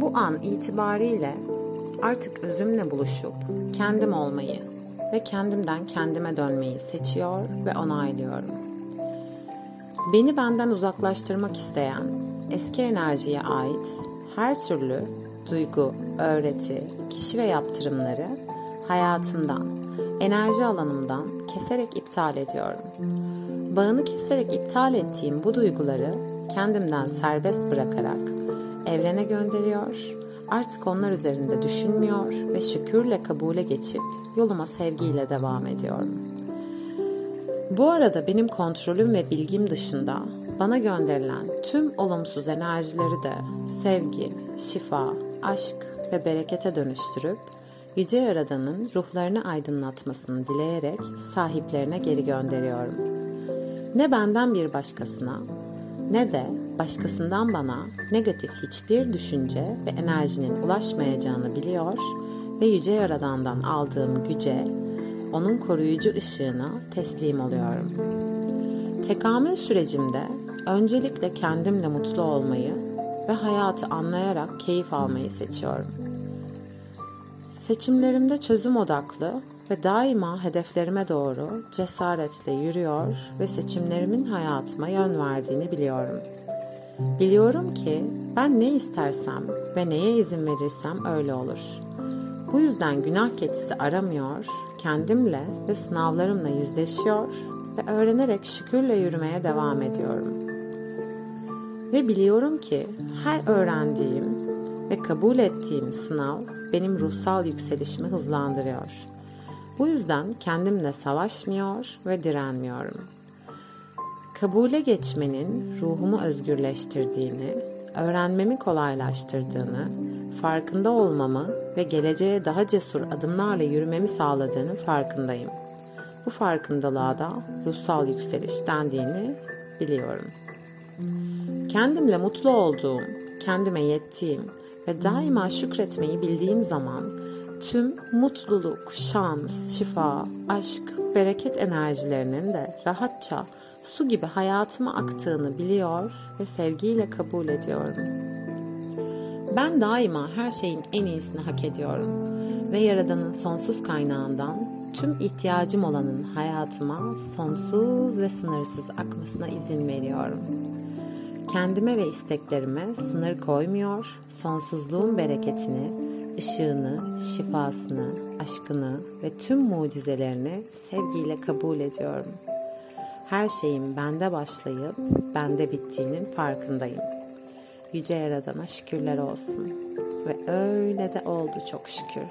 Bu an itibariyle artık özümle buluşup kendim olmayı ve kendimden kendime dönmeyi seçiyor ve onaylıyorum. Beni benden uzaklaştırmak isteyen eski enerjiye ait her türlü duygu, öğreti, kişi ve yaptırımları hayatımdan, enerji alanımdan keserek iptal ediyorum. Bağını keserek iptal ettiğim bu duyguları kendimden serbest bırakarak evrene gönderiyor. Artık onlar üzerinde düşünmüyor ve şükürle kabule geçip yoluma sevgiyle devam ediyorum. Bu arada benim kontrolüm ve bilgim dışında bana gönderilen tüm olumsuz enerjileri de sevgi, şifa, aşk ve berekete dönüştürüp Yüce Yaradan'ın ruhlarını aydınlatmasını dileyerek sahiplerine geri gönderiyorum. Ne benden bir başkasına ne de başkasından bana negatif hiçbir düşünce ve enerjinin ulaşmayacağını biliyor ve Yüce Yaradan'dan aldığım güce, onun koruyucu ışığına teslim oluyorum. Tekamül sürecimde öncelikle kendimle mutlu olmayı ve hayatı anlayarak keyif almayı seçiyorum. Seçimlerimde çözüm odaklı ve daima hedeflerime doğru cesaretle yürüyor ve seçimlerimin hayatıma yön verdiğini biliyorum. Biliyorum ki ben ne istersem ve neye izin verirsem öyle olur. Bu yüzden günah keçisi aramıyor, kendimle ve sınavlarımla yüzleşiyor ve öğrenerek şükürle yürümeye devam ediyorum. Ve biliyorum ki her öğrendiğim ve kabul ettiğim sınav benim ruhsal yükselişimi hızlandırıyor. Bu yüzden kendimle savaşmıyor ve direnmiyorum. Kabule geçmenin ruhumu özgürleştirdiğini, öğrenmemi kolaylaştırdığını, farkında olmamı ve geleceğe daha cesur adımlarla yürümemi sağladığını farkındayım. Bu farkındalığa da ruhsal yükseliş dendiğini biliyorum. Kendimle mutlu olduğum, kendime yettiğim ve daima şükretmeyi bildiğim zaman tüm mutluluk, şans, şifa, aşk, bereket enerjilerinin de rahatça su gibi hayatıma aktığını biliyor ve sevgiyle kabul ediyorum. Ben daima her şeyin en iyisini hak ediyorum ve Yaradan'ın sonsuz kaynağından tüm ihtiyacım olanın hayatıma sonsuz ve sınırsız akmasına izin veriyorum. Kendime ve isteklerime sınır koymuyor, sonsuzluğun bereketini, ışığını, şifasını, aşkını ve tüm mucizelerini sevgiyle kabul ediyorum. Her şeyin bende başlayıp bende bittiğinin farkındayım. Yüce Yaradan'a şükürler olsun. Ve öyle de oldu çok şükür.